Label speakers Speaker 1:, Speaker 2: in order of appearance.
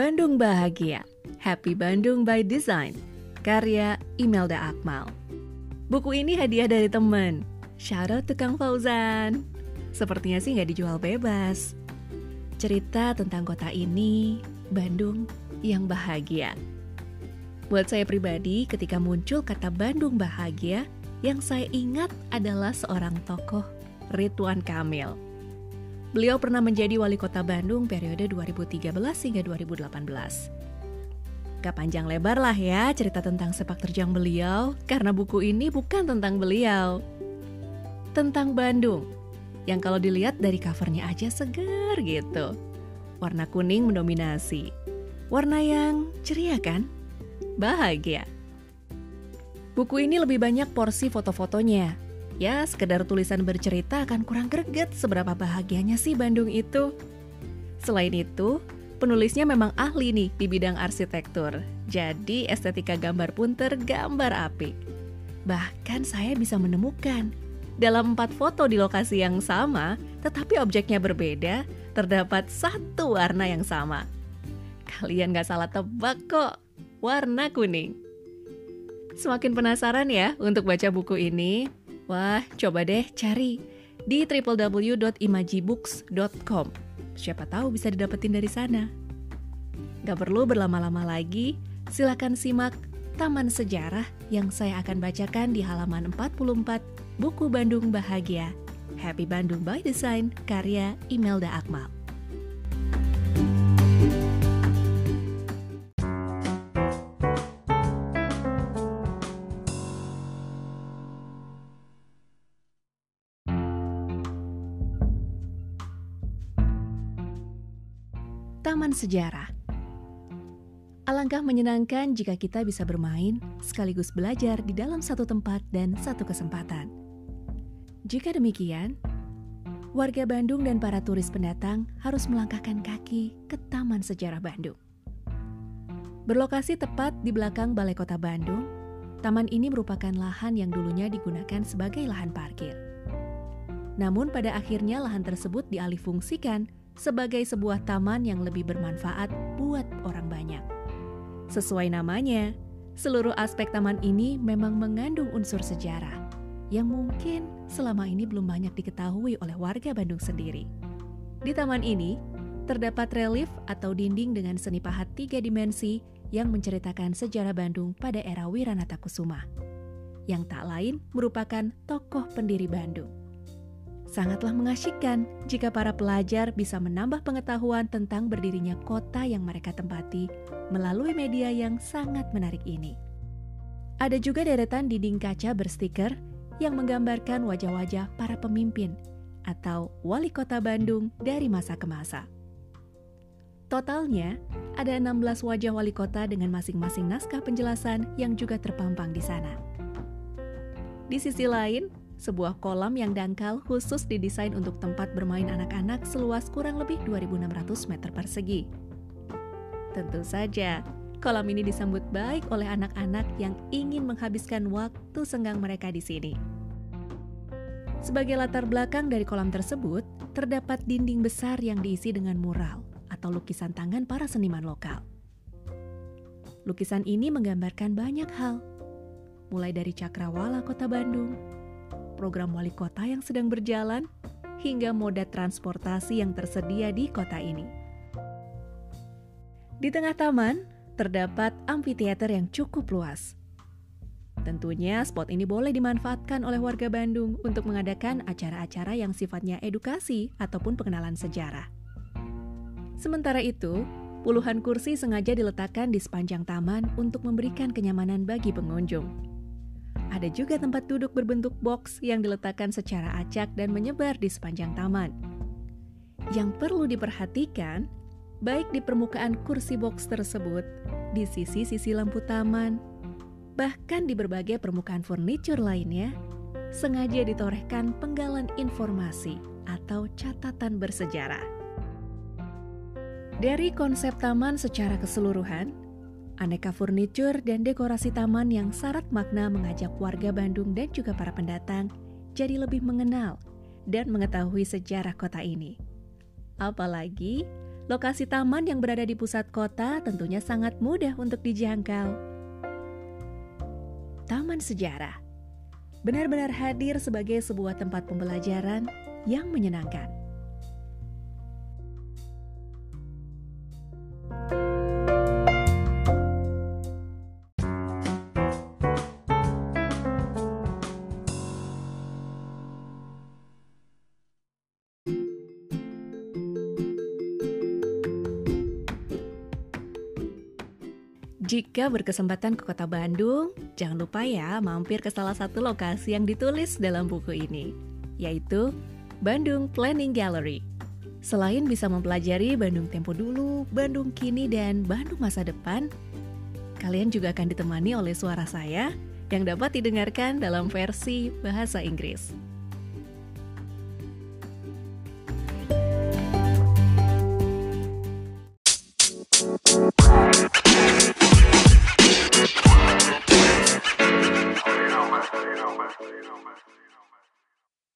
Speaker 1: Bandung Bahagia, Happy Bandung by Design, karya Imelda Akmal. Buku ini hadiah dari temen, shout out to Kang Fauzan. Sepertinya sih nggak dijual bebas. Cerita tentang kota ini, Bandung yang bahagia. Buat saya pribadi, ketika muncul kata Bandung bahagia, yang saya ingat adalah seorang tokoh, Ridwan Kamil. Beliau pernah menjadi wali kota Bandung periode 2013 hingga 2018. Gak panjang lebar lah ya cerita tentang sepak terjang beliau, karena buku ini bukan tentang beliau. Tentang Bandung, yang kalau dilihat dari covernya aja seger gitu. Warna kuning mendominasi. Warna yang ceria kan? Bahagia. Buku ini lebih banyak porsi foto-fotonya, Ya, sekedar tulisan bercerita akan kurang greget seberapa bahagianya sih Bandung itu. Selain itu, penulisnya memang ahli nih di bidang arsitektur. Jadi estetika gambar pun tergambar apik. Bahkan saya bisa menemukan dalam empat foto di lokasi yang sama, tetapi objeknya berbeda, terdapat satu warna yang sama. Kalian gak salah tebak kok, warna kuning. Semakin penasaran ya untuk baca buku ini? Wah, coba deh cari di www.imajibooks.com. Siapa tahu bisa didapetin dari sana. Gak perlu berlama-lama lagi, silakan simak Taman Sejarah yang saya akan bacakan di halaman 44 buku Bandung Bahagia. Happy Bandung by Design, karya Imelda Akmal. Taman Sejarah. Alangkah menyenangkan jika kita bisa bermain sekaligus belajar di dalam satu tempat dan satu kesempatan. Jika demikian, warga Bandung dan para turis pendatang harus melangkahkan kaki ke Taman Sejarah Bandung. Berlokasi tepat di belakang Balai Kota Bandung, taman ini merupakan lahan yang dulunya digunakan sebagai lahan parkir. Namun pada akhirnya lahan tersebut dialihfungsikan sebagai sebuah taman yang lebih bermanfaat buat orang banyak. Sesuai namanya, seluruh aspek taman ini memang mengandung unsur sejarah yang mungkin selama ini belum banyak diketahui oleh warga Bandung sendiri. Di taman ini, terdapat relief atau dinding dengan seni pahat tiga dimensi yang menceritakan sejarah Bandung pada era Wiranata Kusuma, yang tak lain merupakan tokoh pendiri Bandung. Sangatlah mengasyikkan jika para pelajar bisa menambah pengetahuan tentang berdirinya kota yang mereka tempati melalui media yang sangat menarik ini. Ada juga deretan dinding kaca berstiker yang menggambarkan wajah-wajah para pemimpin atau wali kota Bandung dari masa ke masa. Totalnya, ada 16 wajah wali kota dengan masing-masing naskah penjelasan yang juga terpampang di sana. Di sisi lain, sebuah kolam yang dangkal khusus didesain untuk tempat bermain anak-anak seluas kurang lebih 2.600 meter persegi. Tentu saja, kolam ini disambut baik oleh anak-anak yang ingin menghabiskan waktu senggang mereka di sini. Sebagai latar belakang dari kolam tersebut, terdapat dinding besar yang diisi dengan mural atau lukisan tangan para seniman lokal. Lukisan ini menggambarkan banyak hal, mulai dari cakrawala kota Bandung, program wali kota yang sedang berjalan, hingga moda transportasi yang tersedia di kota ini. Di tengah taman, terdapat amfiteater yang cukup luas. Tentunya spot ini boleh dimanfaatkan oleh warga Bandung untuk mengadakan acara-acara yang sifatnya edukasi ataupun pengenalan sejarah. Sementara itu, puluhan kursi sengaja diletakkan di sepanjang taman untuk memberikan kenyamanan bagi pengunjung. Ada juga tempat duduk berbentuk box yang diletakkan secara acak dan menyebar di sepanjang taman. Yang perlu diperhatikan, baik di permukaan kursi box tersebut, di sisi-sisi lampu taman, bahkan di berbagai permukaan furniture lainnya, sengaja ditorehkan penggalan informasi atau catatan bersejarah. Dari konsep taman secara keseluruhan, Aneka furnitur dan dekorasi taman yang syarat makna mengajak warga Bandung dan juga para pendatang jadi lebih mengenal dan mengetahui sejarah kota ini. Apalagi lokasi taman yang berada di pusat kota tentunya sangat mudah untuk dijangkau. Taman Sejarah benar-benar hadir sebagai sebuah tempat pembelajaran yang menyenangkan. Jika berkesempatan ke kota Bandung, jangan lupa ya mampir ke salah satu lokasi yang ditulis dalam buku ini, yaitu Bandung Planning Gallery. Selain bisa mempelajari Bandung tempo dulu, Bandung kini, dan Bandung masa depan, kalian juga akan ditemani oleh suara saya yang dapat didengarkan dalam versi bahasa Inggris.